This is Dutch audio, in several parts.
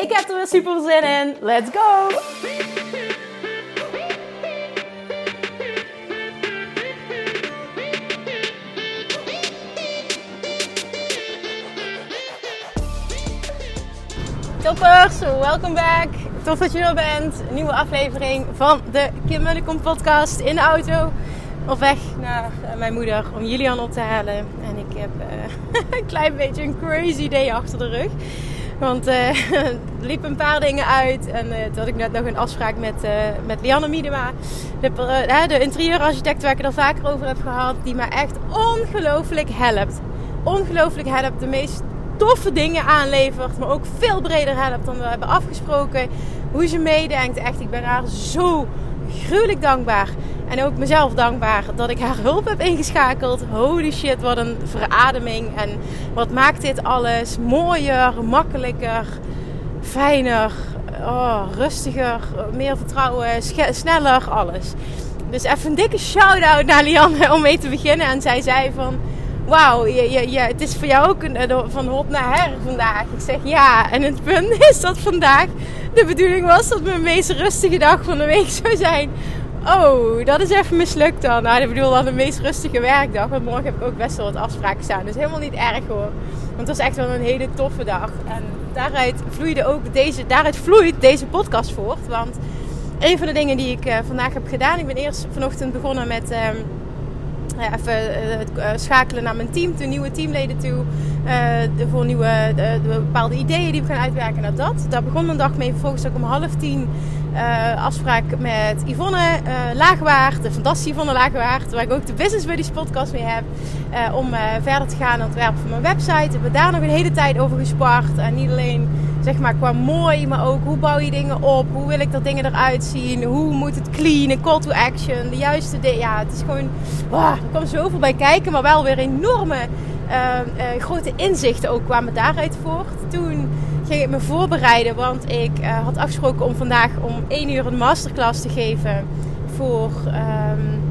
Ik heb er weer super zin in. Let's go! Toppers, welkom back. Tof dat je er bent. Nieuwe aflevering van de Kim Munnekom podcast in de auto. Op weg naar eh, mijn moeder om Julian op te halen. En ik heb uh, een klein beetje een crazy day achter de rug. Want uh, liepen een paar dingen uit. En uh, toen had ik net nog een afspraak met, uh, met Lianne Miedema. De, de interieurarchitect waar ik het al vaker over heb gehad. Die me echt ongelooflijk helpt. Ongelooflijk helpt. De meest toffe dingen aanlevert. Maar ook veel breder helpt dan we hebben afgesproken. Hoe ze meedenkt. Echt, ik ben haar zo gruwelijk dankbaar. En ook mezelf dankbaar dat ik haar hulp heb ingeschakeld. Holy shit, wat een verademing. En wat maakt dit alles mooier, makkelijker, fijner, oh, rustiger, meer vertrouwen, sneller, alles. Dus even een dikke shout-out naar Lianne om mee te beginnen. En zij zei van... Wauw, je, je, je, het is voor jou ook een, van hop naar her vandaag. Ik zeg ja. En het punt is dat vandaag de bedoeling was dat mijn meest rustige dag van de week zou zijn. Oh, dat is even mislukt dan. Nou, ik bedoel dan de meest rustige werkdag. Want morgen heb ik ook best wel wat afspraken staan. Dus helemaal niet erg hoor. Want het was echt wel een hele toffe dag. En daaruit vloeide ook deze, daaruit vloeit deze podcast voort. Want een van de dingen die ik uh, vandaag heb gedaan. Ik ben eerst vanochtend begonnen met... Uh, even het uh, schakelen naar mijn team, de nieuwe teamleden toe. Uh, voor nieuwe de bepaalde ideeën die we gaan uitwerken naar dat. Daar begon mijn dag mee. Vervolgens ook om half tien uh, afspraak met Yvonne uh, Laagwaard, de fantastische Yvonne Laagwaard, waar ik ook de Business Buddies podcast mee heb, om verder te gaan aan het ontwerpen van mijn website. We hebben daar nog een hele tijd over gespart. En niet alleen zeg maar qua mooi, maar ook hoe bouw je dingen op, hoe wil ik dat dingen eruit zien, hoe moet het clean, een call to action, de juiste dingen. Ja, het is gewoon, wow, er kwam zoveel bij kijken, maar wel weer enorme grote inzichten ook kwamen daaruit voort. Toen ging ik me voorbereiden, want ik uh, had afgesproken om vandaag om 1 uur een masterclass te geven voor, um,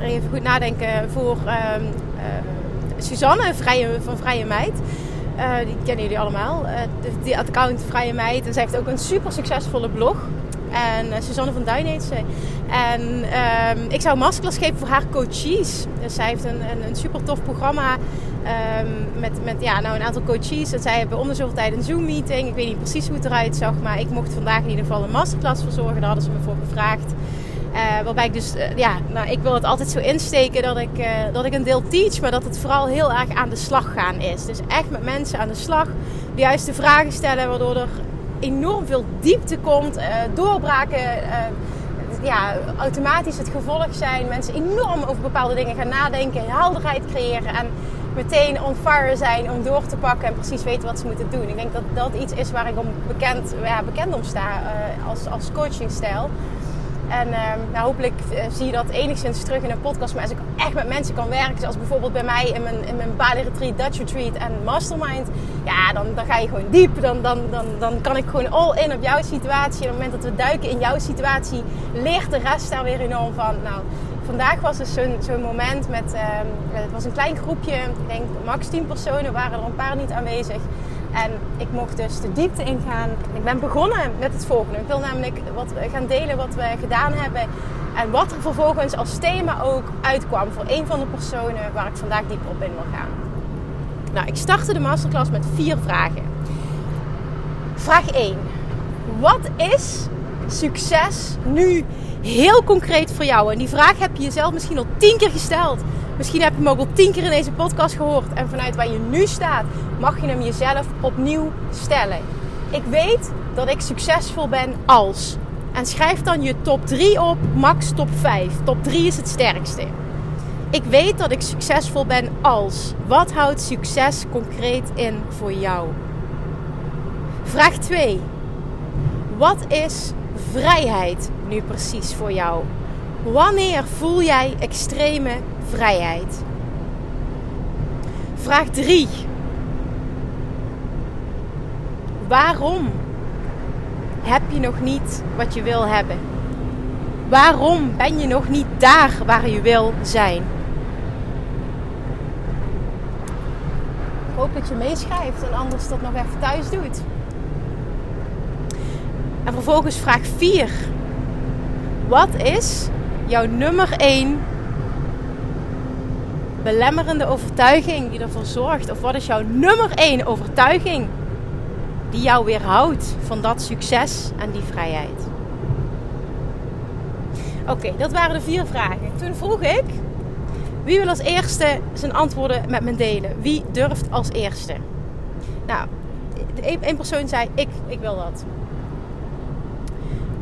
even goed nadenken, voor uh, Suzanne van Vrije Meid. Uh, die kennen jullie allemaal. die account Vrije Meid. En zij heeft ook een super succesvolle blog. En uh, Suzanne van Duin heet ze. En um, ik zou masterclass geven voor haar coaches. Dus zij heeft een, een, een super tof programma Um, met met ja, nou een aantal coaches. En zij hebben om de zoveel tijd een Zoom-meeting. Ik weet niet precies hoe het eruit zag. Maar ik mocht vandaag in ieder geval een masterclass verzorgen. Daar hadden ze me voor gevraagd. Uh, waarbij ik dus, uh, ja, nou, ik wil het altijd zo insteken dat ik, uh, dat ik een deel teach, maar dat het vooral heel erg aan de slag gaan is. Dus echt met mensen aan de slag, de juiste vragen stellen, waardoor er enorm veel diepte komt, doorbraken, ja, automatisch het gevolg zijn. Mensen enorm over bepaalde dingen gaan nadenken, helderheid creëren en meteen on fire zijn om door te pakken en precies weten wat ze moeten doen. Ik denk dat dat iets is waar ik om bekend, ja, bekend om sta als, als coachingstijl. En uh, nou, hopelijk uh, zie je dat enigszins terug in een podcast. Maar als ik echt met mensen kan werken, zoals bijvoorbeeld bij mij in mijn, in mijn Bali Retreat, Dutch Retreat en Mastermind. Ja, dan, dan ga je gewoon diep. Dan, dan, dan, dan kan ik gewoon all in op jouw situatie. En op het moment dat we duiken in jouw situatie, leert de rest daar weer enorm van. Nou, vandaag was dus zo'n zo'n moment met, uh, het was een klein groepje, ik denk max 10 personen, waren er een paar niet aanwezig. En ik mocht dus de diepte ingaan. Ik ben begonnen met het volgende. Ik wil namelijk wat gaan delen wat we gedaan hebben. En wat er vervolgens als thema ook uitkwam voor een van de personen waar ik vandaag dieper op in wil gaan. Nou, ik startte de masterclass met vier vragen. Vraag 1. Wat is succes nu heel concreet voor jou? En die vraag heb je jezelf misschien al tien keer gesteld. Misschien heb je hem ook al tien keer in deze podcast gehoord. En vanuit waar je nu staat, mag je hem jezelf opnieuw stellen. Ik weet dat ik succesvol ben als. En schrijf dan je top 3 op, max top 5. Top 3 is het sterkste. Ik weet dat ik succesvol ben als. Wat houdt succes concreet in voor jou? Vraag 2. Wat is vrijheid nu precies voor jou? Wanneer voel jij extreme vrijheid? Vraag 3. Waarom heb je nog niet wat je wil hebben? Waarom ben je nog niet daar waar je wil zijn? Ik hoop dat je meeschrijft en anders dat nog even thuis doet. En vervolgens vraag 4. Wat is jouw nummer 1 belemmerende overtuiging die ervoor zorgt? Of wat is jouw nummer 1 overtuiging die jou weerhoudt van dat succes en die vrijheid? Oké, dat waren de vier vragen. Toen vroeg ik, wie wil als eerste zijn antwoorden met me delen? Wie durft als eerste? Nou, één persoon zei, ik, ik wil dat.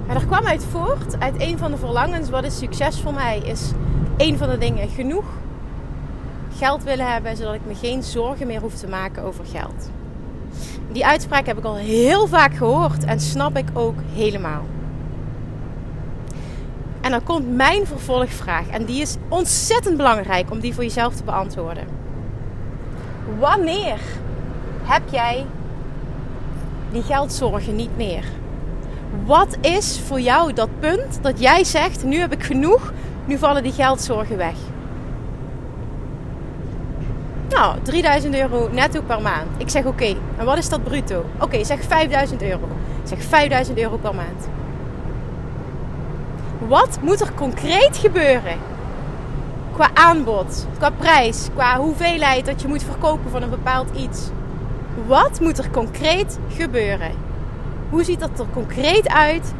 Er kwam uit voort, uit een van de verlangens, wat is succes voor mij, is een van de dingen genoeg geld willen hebben, zodat ik me geen zorgen meer hoef te maken over geld. Die uitspraak heb ik al heel vaak gehoord en snap ik ook helemaal. En dan komt mijn vervolgvraag en die is ontzettend belangrijk om die voor jezelf te beantwoorden. Wanneer heb jij die geldzorgen niet meer? Wat is voor jou dat punt dat jij zegt: nu heb ik genoeg, nu vallen die geldzorgen weg? Nou, 3000 euro netto per maand. Ik zeg oké. En wat is dat bruto? Oké, zeg 5000 euro. Zeg 5000 euro per maand. Wat moet er concreet gebeuren? Qua aanbod, qua prijs, qua hoeveelheid dat je moet verkopen van een bepaald iets. Wat moet er concreet gebeuren? Hoe ziet dat er concreet uit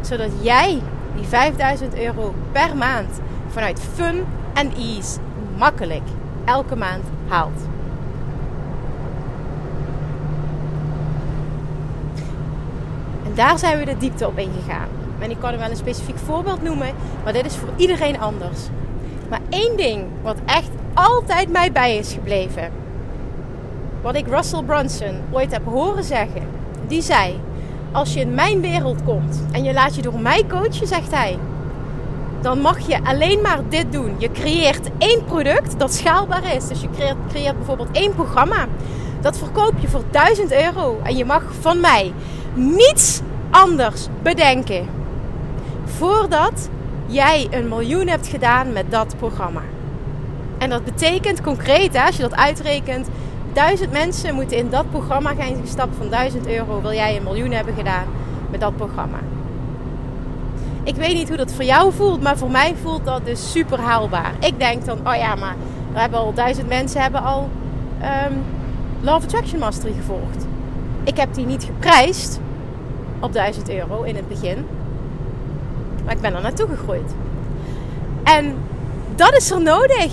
zodat jij die 5000 euro per maand vanuit fun en ease makkelijk elke maand haalt? En daar zijn we de diepte op ingegaan. En ik kan er wel een specifiek voorbeeld noemen, maar dit is voor iedereen anders. Maar één ding wat echt altijd mij bij is gebleven. Wat ik Russell Brunson ooit heb horen zeggen. Die zei: Als je in mijn wereld komt en je laat je door mij coachen, zegt hij. Dan mag je alleen maar dit doen. Je creëert één product dat schaalbaar is. Dus je creëert, creëert bijvoorbeeld één programma. Dat verkoop je voor 1000 euro. En je mag van mij niets anders bedenken voordat jij een miljoen hebt gedaan met dat programma. En dat betekent concreet, hè, als je dat uitrekent, duizend mensen moeten in dat programma gaan gestapt van 1000 euro. Wil jij een miljoen hebben gedaan met dat programma? Ik weet niet hoe dat voor jou voelt, maar voor mij voelt dat dus super haalbaar. Ik denk dan, oh ja, maar er hebben al duizend mensen hebben al um, Love Attraction Mastery gevolgd. Ik heb die niet geprijsd op 1000 euro in het begin. Maar ik ben er naartoe gegroeid. En dat is er nodig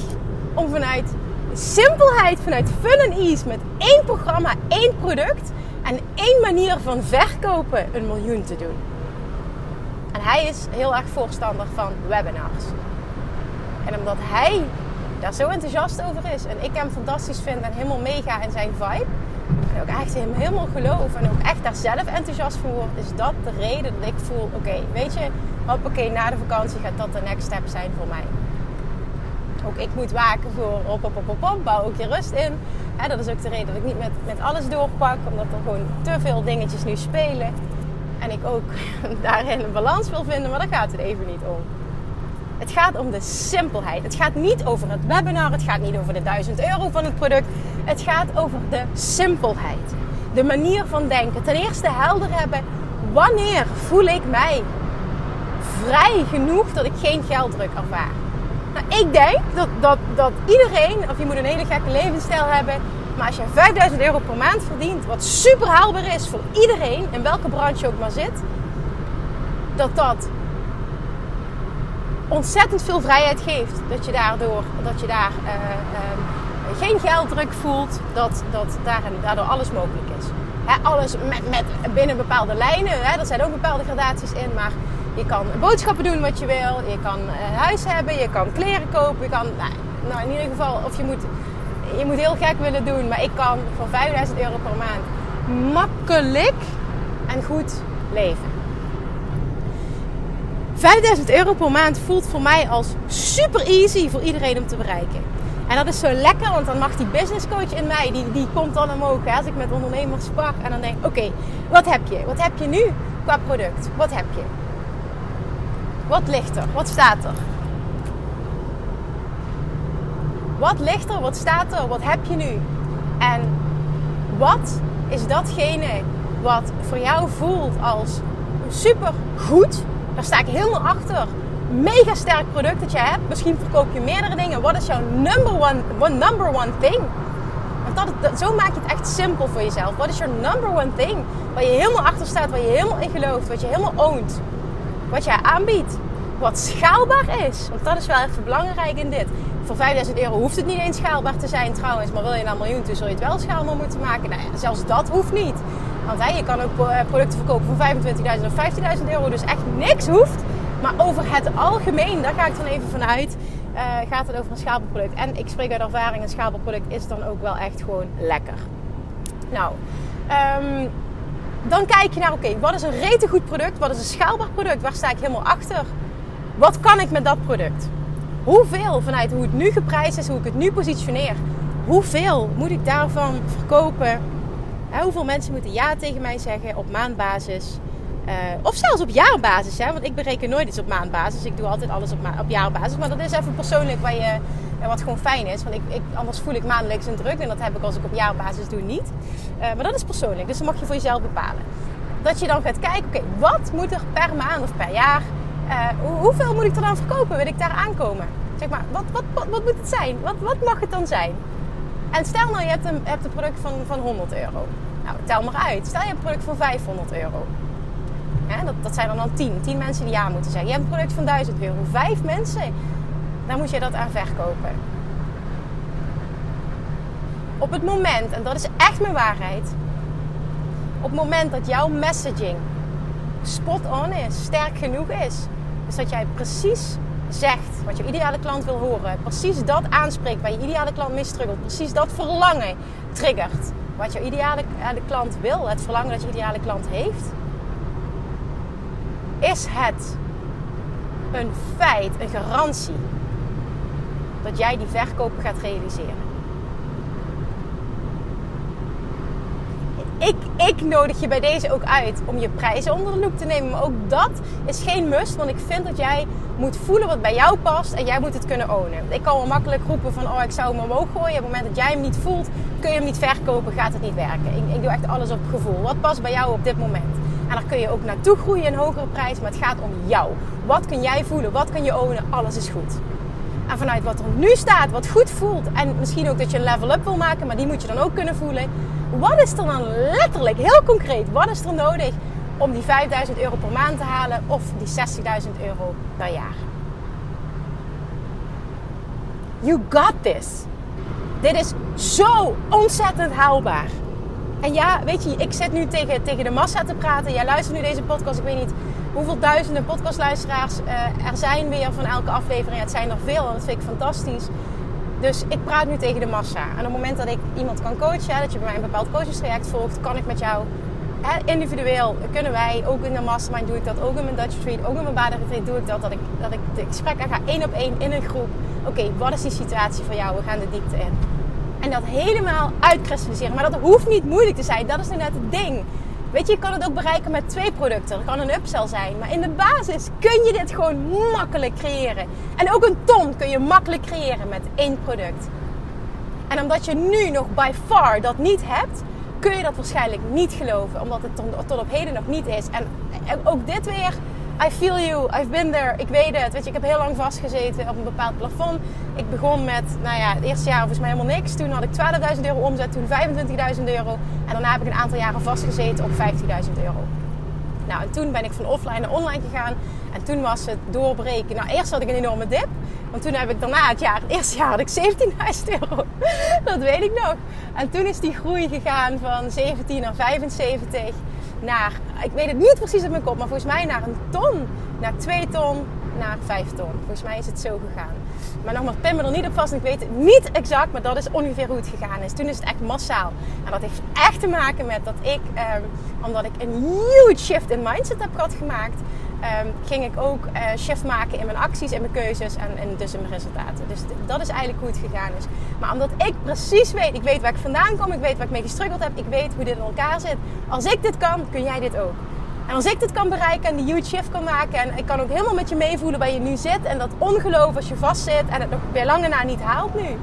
om vanuit simpelheid, vanuit fun en ease, met één programma, één product en één manier van verkopen een miljoen te doen. En hij is heel erg voorstander van webinars. En omdat hij daar zo enthousiast over is en ik hem fantastisch vind en helemaal mega in zijn vibe, en ook echt hem helemaal geloof en ook echt daar zelf enthousiast voor word, is dat de reden dat ik voel: oké, weet je, hoppakee, na de vakantie gaat dat de next step zijn voor mij. Ook ik moet waken voor op, op, op, op, bouw ook je rust in. dat is ook de reden dat ik niet met, met alles doorpak, omdat er gewoon te veel dingetjes nu spelen. En ik ook daarin een balans wil vinden, maar daar gaat het even niet om. Het gaat om de simpelheid. Het gaat niet over het webinar, het gaat niet over de 1000 euro van het product. Het gaat over de simpelheid. De manier van denken. Ten eerste helder hebben, wanneer voel ik mij vrij genoeg dat ik geen gelddruk ervaar. Nou, ik denk dat, dat, dat iedereen, of je moet een hele gekke levensstijl hebben, maar als je 5000 euro per maand verdient, wat super haalbaar is voor iedereen, in welke branche ook maar zit, dat dat ontzettend veel vrijheid geeft. Dat je daardoor, dat je daar uh, uh, geen gelddruk voelt, dat, dat daardoor alles mogelijk is. alles met, binnen bepaalde lijnen, er zijn ook bepaalde gradaties in, maar je kan boodschappen doen wat je wil. Je kan een huis hebben. Je kan kleren kopen. Je kan, nou, nou, in ieder geval, of je moet, je moet heel gek willen doen. Maar ik kan voor 5000 euro per maand makkelijk en goed leven. 5000 euro per maand voelt voor mij als super easy voor iedereen om te bereiken. En dat is zo lekker, want dan mag die business coach in mij, die, die komt dan omhoog. Als ik met ondernemers sprak en dan denk oké, wat heb je? Wat heb je nu qua product? Wat heb je? Wat ligt er? Wat staat er? Wat ligt er? Wat staat er? Wat heb je nu? En wat is datgene wat voor jou voelt als super goed? Daar sta ik helemaal achter. Mega sterk product dat je hebt. Misschien verkoop je meerdere dingen. Wat is jouw number one, number one thing? Want dat, zo maak je het echt simpel voor jezelf. Wat is jouw number one thing? Waar je helemaal achter staat, waar je helemaal in gelooft, wat je helemaal oont. Wat jij aanbiedt. Wat schaalbaar is. Want dat is wel even belangrijk in dit. Voor 5000 euro hoeft het niet eens schaalbaar te zijn trouwens. Maar wil je naar een miljoen toe, zul je het wel schaalbaar moeten maken. Nou zelfs dat hoeft niet. Want je kan ook eh, producten verkopen voor 25.000 of 15.000 euro. Dus echt niks hoeft. Maar over het algemeen, daar ga ik dan even vanuit, uh, gaat het over een schaalbaar product. En ik spreek uit ervaring, een schaalbaar product is dan ook wel echt gewoon lekker. Nou, um, dan kijk je naar, oké, wat is een rete goed product? Wat is een schaalbaar product? Waar sta ik helemaal achter? Wat kan ik met dat product? Hoeveel vanuit hoe het nu geprijsd is, hoe ik het nu positioneer, hoeveel moet ik daarvan verkopen? hoeveel mensen moeten ja tegen mij zeggen op maandbasis? Uh, of zelfs op jaarbasis, hè? want ik bereken nooit iets op maandbasis. Ik doe altijd alles op, op jaarbasis. Maar dat is even persoonlijk je, wat gewoon fijn is. Want ik, ik, anders voel ik maandelijks een druk. En dat heb ik als ik op jaarbasis doe niet. Uh, maar dat is persoonlijk. Dus dat mag je voor jezelf bepalen. Dat je dan gaat kijken, oké, wat moet er per maand of per jaar uh, hoeveel moet ik er dan verkopen? Wil ik daar aankomen? Zeg maar, wat, wat, wat, wat, moet het zijn? Wat, mag het dan zijn? En stel nou, je hebt een, hebt een product van, van 100 euro. Nou, tel maar uit. Stel je hebt een product van 500 euro. dat, dat zijn dan dan 10. 10 mensen die ja moeten zeggen. Je hebt een product van 1000 euro. 5 mensen. Dan moet je dat aan verkopen. Op het moment, en dat is echt mijn waarheid. Op het moment dat jouw messaging spot on is, sterk genoeg is. Dus dat jij precies zegt wat je ideale klant wil horen. Precies dat aanspreekt waar je ideale klant mee struggelt. Precies dat verlangen triggert. Wat je ideale klant wil. Het verlangen dat je ideale klant heeft. Is het een feit, een garantie. Dat jij die verkoop gaat realiseren. Ik, ik nodig je bij deze ook uit om je prijzen onder de loep te nemen. Maar ook dat is geen must, want ik vind dat jij moet voelen wat bij jou past en jij moet het kunnen ownen. Ik kan wel makkelijk roepen van, oh ik zou hem omhoog gooien. Op het moment dat jij hem niet voelt, kun je hem niet verkopen, gaat het niet werken. Ik, ik doe echt alles op gevoel. Wat past bij jou op dit moment? En daar kun je ook naartoe groeien, een hogere prijs, maar het gaat om jou. Wat kun jij voelen? Wat kun je ownen? Alles is goed. En vanuit wat er nu staat, wat goed voelt, en misschien ook dat je een level up wil maken, maar die moet je dan ook kunnen voelen wat is er dan letterlijk, heel concreet, wat is er nodig om die 5000 euro per maand te halen of die 60.000 euro per jaar? You got this. Dit is zo ontzettend haalbaar. En ja, weet je, ik zit nu tegen, tegen de massa te praten. Jij luistert nu deze podcast. Ik weet niet hoeveel duizenden podcastluisteraars uh, er zijn weer van elke aflevering. Het zijn er veel en dat vind ik fantastisch. Dus ik praat nu tegen de massa. En op het moment dat ik iemand kan coachen, dat je bij mij een bepaald coachingstraject volgt, kan ik met jou individueel, kunnen wij, ook in de mastermind doe ik dat, ook in mijn Dutch Retreat, ook in mijn badenretreat doe ik dat, dat ik, dat ik de gesprekken ga één op één in een groep. Oké, wat is die situatie voor jou? We gaan de diepte in. En dat helemaal uitkristalliseren. Maar dat hoeft niet moeilijk te zijn. Dat is nu net het ding. Weet je, je kan het ook bereiken met twee producten. Dat kan een upsell zijn. Maar in de basis kun je dit gewoon makkelijk creëren. En ook een ton kun je makkelijk creëren met één product. En omdat je nu nog by far dat niet hebt, kun je dat waarschijnlijk niet geloven. Omdat het tot op heden nog niet is. En ook dit weer I feel you, I've been there, ik weet het. Weet je, ik heb heel lang vastgezeten op een bepaald plafond. Ik begon met, nou ja, het eerste jaar volgens mij helemaal niks. Toen had ik 12.000 euro omzet, toen 25.000 euro. En daarna heb ik een aantal jaren vastgezeten op 15.000 euro. Nou, en toen ben ik van offline naar online gegaan. En toen was het doorbreken. Nou, eerst had ik een enorme dip. Want toen heb ik daarna het jaar, het eerste jaar had ik 17.000 euro. Dat weet ik nog. En toen is die groei gegaan van 17 naar 75 naar, ik weet het niet precies uit mijn kop, maar volgens mij naar een ton, naar twee ton, naar 5 ton. Volgens mij is het zo gegaan. Maar nogmaals, pin me er niet op vast. Ik weet het niet exact, maar dat is ongeveer hoe het gegaan is. Toen is het echt massaal. En dat heeft echt te maken met dat ik, ehm, omdat ik een huge shift in mindset heb gehad gemaakt, ehm, ging ik ook uh, shift maken in mijn acties, in mijn keuzes en, en dus in mijn resultaten. Dus dat is eigenlijk hoe het gegaan is. Maar omdat ik precies weet, ik weet waar ik vandaan kom, ik weet waar ik mee gestruggeld heb, ik weet hoe dit in elkaar zit. Als ik dit kan, kun jij dit ook. En als ik dit kan bereiken en die huge shift kan maken en ik kan ook helemaal met je meevoelen waar je nu zit en dat ongeloof als je vastzit en het nog bij lange na niet haalt nu.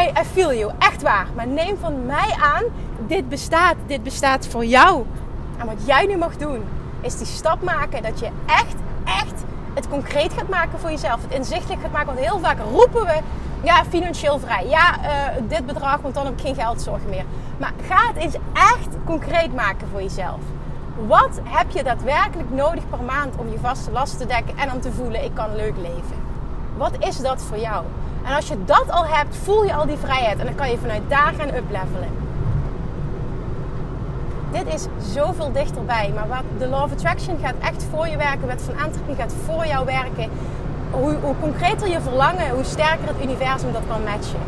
I, I feel you, echt waar. Maar neem van mij aan, dit bestaat. Dit bestaat voor jou. En wat jij nu mag doen, is die stap maken dat je echt, echt het concreet gaat maken voor jezelf. Het inzichtelijk gaat maken. Want heel vaak roepen we, ja, financieel vrij. Ja, uh, dit bedrag, want dan heb ik geen geldzorgen meer. Maar ga het eens echt concreet maken voor jezelf. Wat heb je daadwerkelijk nodig per maand om je vaste last te dekken en om te voelen: ik kan leuk leven? Wat is dat voor jou? En als je dat al hebt, voel je al die vrijheid en dan kan je vanuit daar gaan uplevelen. Dit is zoveel dichterbij, maar wat de Law of Attraction gaat echt voor je werken, wet van aantrekking gaat voor jou werken. Hoe, hoe concreter je verlangen, hoe sterker het universum dat kan matchen.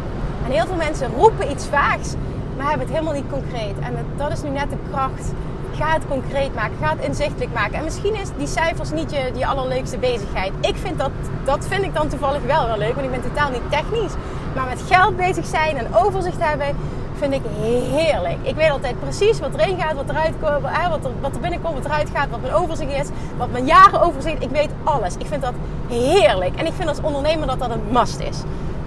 En heel veel mensen roepen iets vaags, maar hebben het helemaal niet concreet. En dat is nu net de kracht Ga het concreet maken. Ga het inzichtelijk maken. En misschien is die cijfers niet je, je allerleukste bezigheid. Ik vind dat, dat vind ik dan toevallig wel wel leuk. Want ik ben totaal niet technisch. Maar met geld bezig zijn en overzicht hebben vind ik heerlijk. Ik weet altijd precies wat erin gaat, wat eruit komt, wat er, wat er binnenkomt, wat eruit gaat, wat mijn overzicht is, wat mijn overzicht. Ik weet alles. Ik vind dat heerlijk. En ik vind als ondernemer dat dat een must is.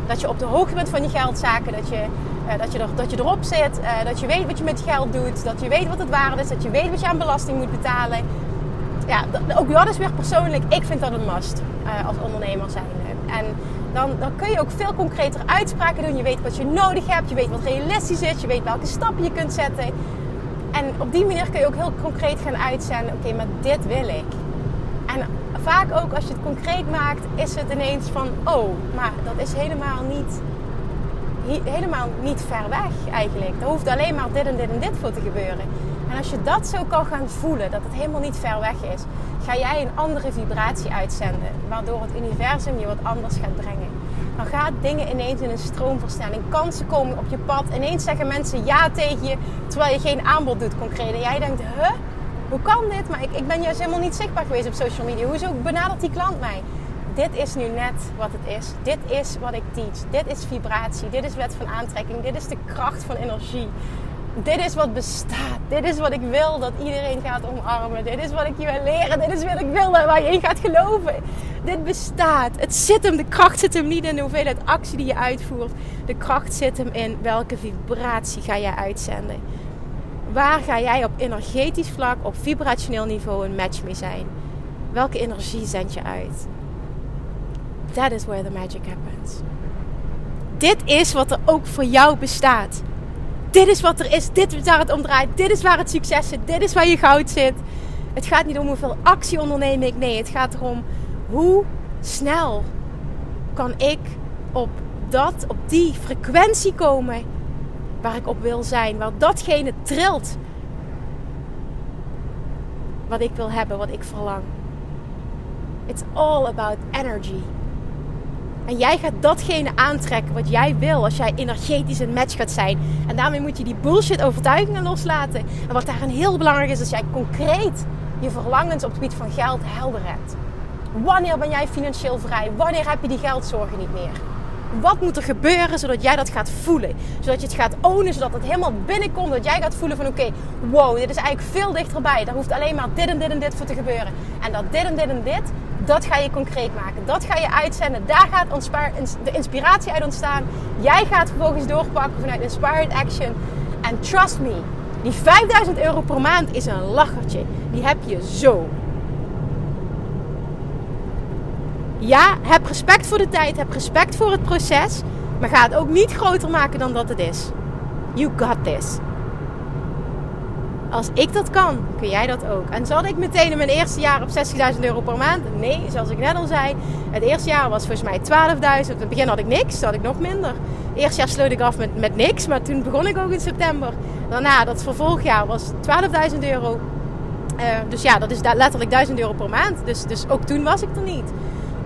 Dat je op de hoogte bent van je geldzaken, dat je uh, dat, je dat je erop zit, uh, dat je weet wat je met je geld doet, dat je weet wat het waard is, dat je weet wat je aan belasting moet betalen. Ja, ook dat is weer persoonlijk. Ik vind dat een must als ondernemer zijn. En dan, dan kun je ook veel concreter uitspraken doen. Je weet wat je nodig hebt, je weet wat realistisch is, je weet welke stappen je kunt zetten. En op die manier kun je ook heel concreet gaan uitzenden: oké, maar dit wil ik. En vaak ook als je het concreet maakt, is het ineens van: oh, maar dat is helemaal niet helemaal niet ver weg eigenlijk. Er hoeft alleen maar dit en dit en dit voor te gebeuren. En als je dat zo kan gaan voelen, dat het helemaal niet ver weg is, ga jij een andere vibratie uitzenden, waardoor het universum je wat anders gaat brengen. Dan gaat dingen ineens in een stroomversnelling. Kansen komen op je pad. Ineens zeggen mensen ja tegen je, terwijl je geen aanbod doet concreet. En jij denkt, huh? Hoe kan dit? Maar ik, ik ben juist helemaal niet zichtbaar geweest op social media. Hoezo benadert die klant mij? dit is nu net wat het is. Dit is wat ik teach. Dit is vibratie. Dit is wet van aantrekking. Dit is de kracht van energie. Dit is wat bestaat. Dit is wat ik wil dat iedereen gaat omarmen. Dit is wat ik je wil leren. Dit is wat ik wil waar je in gaat geloven. Dit bestaat. Het zit hem. De kracht zit hem niet in de hoeveelheid actie die je uitvoert. De kracht zit hem in welke vibratie ga jij uitzenden. Waar ga jij op energetisch vlak, op vibrationeel niveau een match mee zijn? Welke energie zend je uit? That is where the magic happens. Dit is wat er ook voor jou bestaat. Dit is wat er is. Dit is waar het om draait. Dit is waar het succes zit. Dit is waar je goud zit. Het gaat niet om hoeveel actie onderneem ik. Nee, het gaat erom hoe snel kan ik op dat, op die frequentie komen waar ik op wil zijn. Waar datgene trilt wat ik wil hebben, wat ik verlang. It's all about energy. En jij gaat datgene aantrekken wat jij wil als jij energetisch een match gaat zijn. En daarmee moet je die bullshit overtuigingen loslaten. En wat daarin heel belangrijk is, is dat jij concreet je verlangens op het gebied van geld helder hebt. Wanneer ben jij financieel vrij? Wanneer heb je die geldzorgen niet meer? Wat moet er gebeuren zodat jij dat gaat voelen? Zodat je het gaat ownen, zodat het helemaal binnenkomt. Dat jij gaat voelen van oké, wow, dit is eigenlijk veel dichterbij. Daar hoeft alleen maar dit en dit en dit voor te gebeuren. En dat dit en dit en dit, dat ga je concreet maken. Dat ga je uitzenden. Daar gaat de inspiratie uit ontstaan. Jij gaat vervolgens doorpakken vanuit Inspired Action. En trust me, die 5000 euro per maand is een lachertje. Die heb je zo. Ja, heb respect voor de tijd, heb respect voor het proces. Maar ga het ook niet groter maken dan dat het is. You got this. Als ik dat kan, kun jij dat ook. En zat ik meteen in mijn eerste jaar op 60.000 euro per maand? Nee, zoals ik net al zei. Het eerste jaar was volgens mij 12.000. In het begin had ik niks, had ik nog minder. Het eerste jaar sloot ik af met, met niks, maar toen begon ik ook in september. Daarna, dat vervolgjaar was 12.000 euro. Uh, dus ja, dat is letterlijk 1000 euro per maand. Dus, dus ook toen was ik er niet.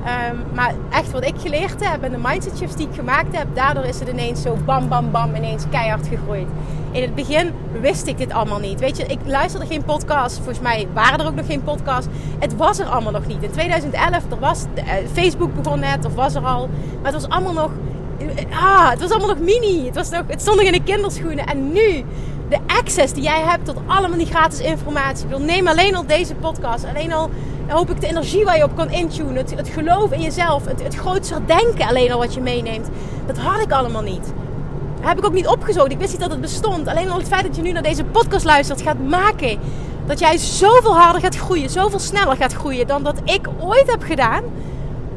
Ehm, maar echt wat ik geleerd heb en de mindset shifts die ik gemaakt heb, daardoor is het ineens zo bam, bam, bam, ineens keihard gegroeid. In het begin wist ik dit allemaal niet. Weet je, ik luisterde geen podcast. Volgens mij waren er ook nog geen podcast. Het was er allemaal nog niet. In 2011, er was, eh, Facebook begon net, of was er al. Maar het was allemaal nog, ah, het was allemaal nog mini. Het, was nog, het stond nog in de kinderschoenen. En nu, de access die jij hebt tot allemaal die gratis informatie. Ik neem alleen al deze podcast, alleen al hoop ik de energie waar je op kan intunen. Het, het geloof in jezelf. Het, het grootser denken alleen al wat je meeneemt. Dat had ik allemaal niet. heb ik ook niet opgezocht. Ik wist niet dat het bestond. Alleen al het feit dat je nu naar deze podcast luistert gaat maken dat jij zoveel harder gaat groeien. Zoveel sneller gaat groeien dan dat ik ooit heb gedaan.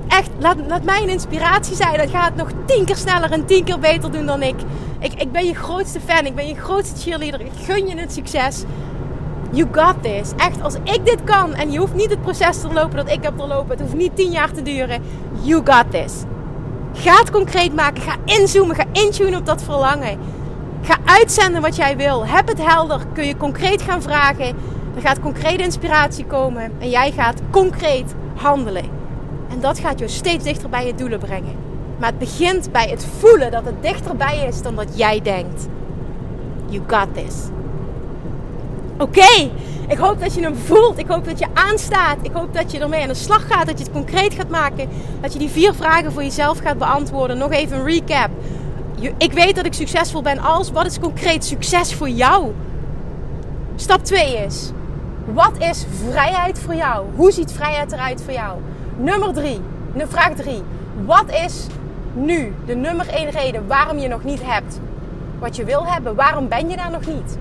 Echt, laat, laat mij een inspiratie zijn. Dat gaat nog tien keer sneller en tien keer beter doen dan ik. Ik, ik ben je grootste fan. Ik ben je grootste cheerleader. Ik gun je het succes. You got this. Echt, als ik dit kan en je hoeft niet het proces te lopen dat ik heb doorlopen. Het hoeft niet tien jaar te duren. You got this. Ga het concreet maken. Ga inzoomen. Ga intunen op dat verlangen. Ga uitzenden wat jij wil. Heb het helder. Kun je concreet gaan vragen. Er gaat concrete inspiratie komen. En jij gaat concreet handelen. En dat gaat je steeds dichter bij je doelen brengen. Maar het begint bij het voelen dat het dichterbij is dan dat jij denkt. You got this. Oké, ik hoop dat je hem voelt. Ik hoop dat je aanstaat. Ik hoop dat je ermee aan de slag gaat. Dat je het concreet gaat maken. Dat je die vier vragen voor jezelf gaat beantwoorden. Nog even een recap. Ik weet dat ik succesvol ben als. Wat is concreet succes voor jou? Stap 2 is. Wat is vrijheid voor jou? Hoe ziet vrijheid eruit voor jou? Nummer 3. Vraag 3. Wat is nu de nummer 1 reden waarom je nog niet hebt wat je wil hebben? Waarom ben je daar nog niet?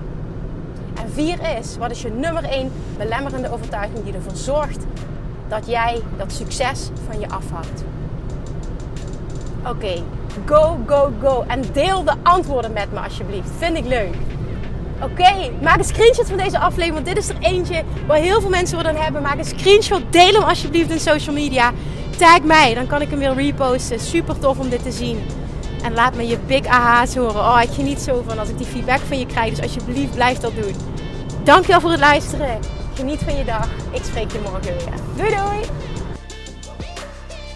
En vier is, wat is je nummer één belemmerende overtuiging die ervoor zorgt dat jij dat succes van je afhoudt? Oké, go, go, go. En deel de antwoorden met me alsjeblieft. Vind ik leuk. Oké, maak een screenshot van deze aflevering. Want dit is er eentje waar heel veel mensen wat aan hebben. Maak een screenshot. Deel hem alsjeblieft in social media. Tag mij, dan kan ik hem weer reposten. Super tof om dit te zien. En laat me je big aha's horen. Oh, ik geniet zo van als ik die feedback van je krijg. Dus alsjeblieft, blijf dat doen. Dankjewel voor het luisteren. Geniet van je dag. Ik spreek je morgen weer. Doei doei!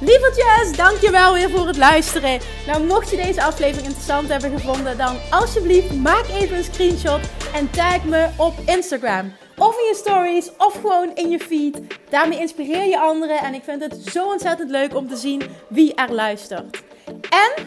Lievertjes, dankjewel weer voor het luisteren. Nou, mocht je deze aflevering interessant hebben gevonden, dan alsjeblieft maak even een screenshot en tag me op Instagram. Of in je stories, of gewoon in je feed. Daarmee inspireer je anderen en ik vind het zo ontzettend leuk om te zien wie er luistert. En